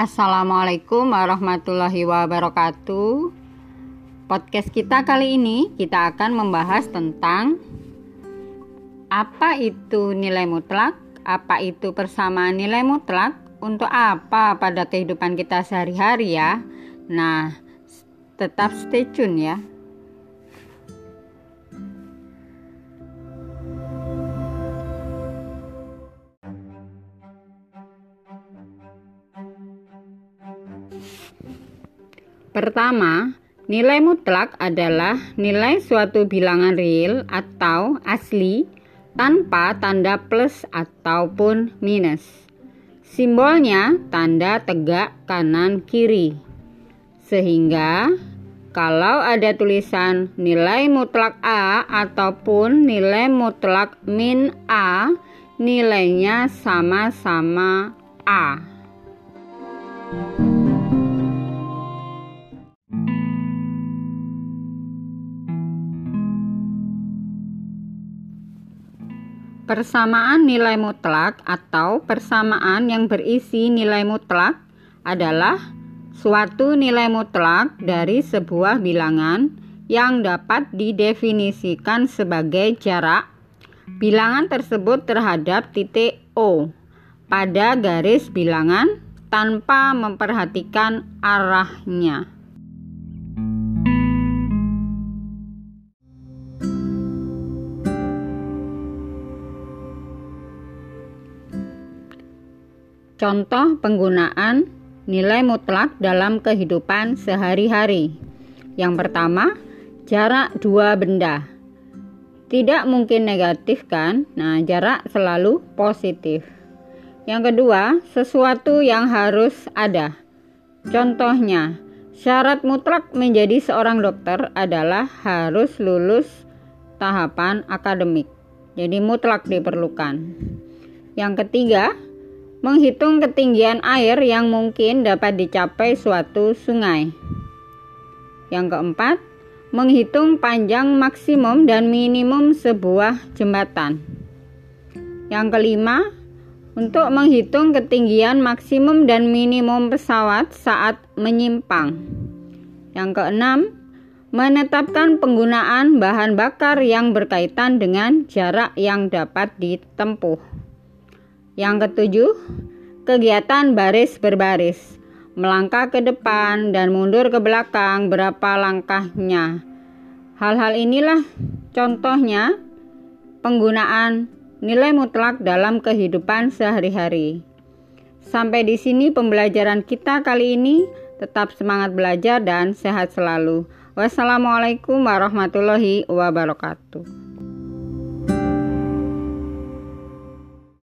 Assalamualaikum warahmatullahi wabarakatuh. Podcast kita kali ini kita akan membahas tentang apa itu nilai mutlak, apa itu persamaan nilai mutlak, untuk apa pada kehidupan kita sehari-hari ya. Nah, tetap stay tune ya. Pertama, nilai mutlak adalah nilai suatu bilangan real atau asli tanpa tanda plus ataupun minus. Simbolnya tanda tegak kanan kiri. Sehingga kalau ada tulisan nilai mutlak A ataupun nilai mutlak min A, nilainya sama-sama A. Persamaan nilai mutlak atau persamaan yang berisi nilai mutlak adalah suatu nilai mutlak dari sebuah bilangan yang dapat didefinisikan sebagai jarak bilangan tersebut terhadap titik O pada garis bilangan tanpa memperhatikan arahnya. Contoh penggunaan nilai mutlak dalam kehidupan sehari-hari. Yang pertama, jarak dua benda. Tidak mungkin negatif kan? Nah, jarak selalu positif. Yang kedua, sesuatu yang harus ada. Contohnya, syarat mutlak menjadi seorang dokter adalah harus lulus tahapan akademik. Jadi mutlak diperlukan. Yang ketiga, Menghitung ketinggian air yang mungkin dapat dicapai suatu sungai. Yang keempat, menghitung panjang maksimum dan minimum sebuah jembatan. Yang kelima, untuk menghitung ketinggian maksimum dan minimum pesawat saat menyimpang. Yang keenam, menetapkan penggunaan bahan bakar yang berkaitan dengan jarak yang dapat ditempuh. Yang ketujuh, kegiatan baris berbaris. Melangkah ke depan dan mundur ke belakang berapa langkahnya. Hal-hal inilah contohnya penggunaan nilai mutlak dalam kehidupan sehari-hari. Sampai di sini pembelajaran kita kali ini. Tetap semangat belajar dan sehat selalu. Wassalamualaikum warahmatullahi wabarakatuh.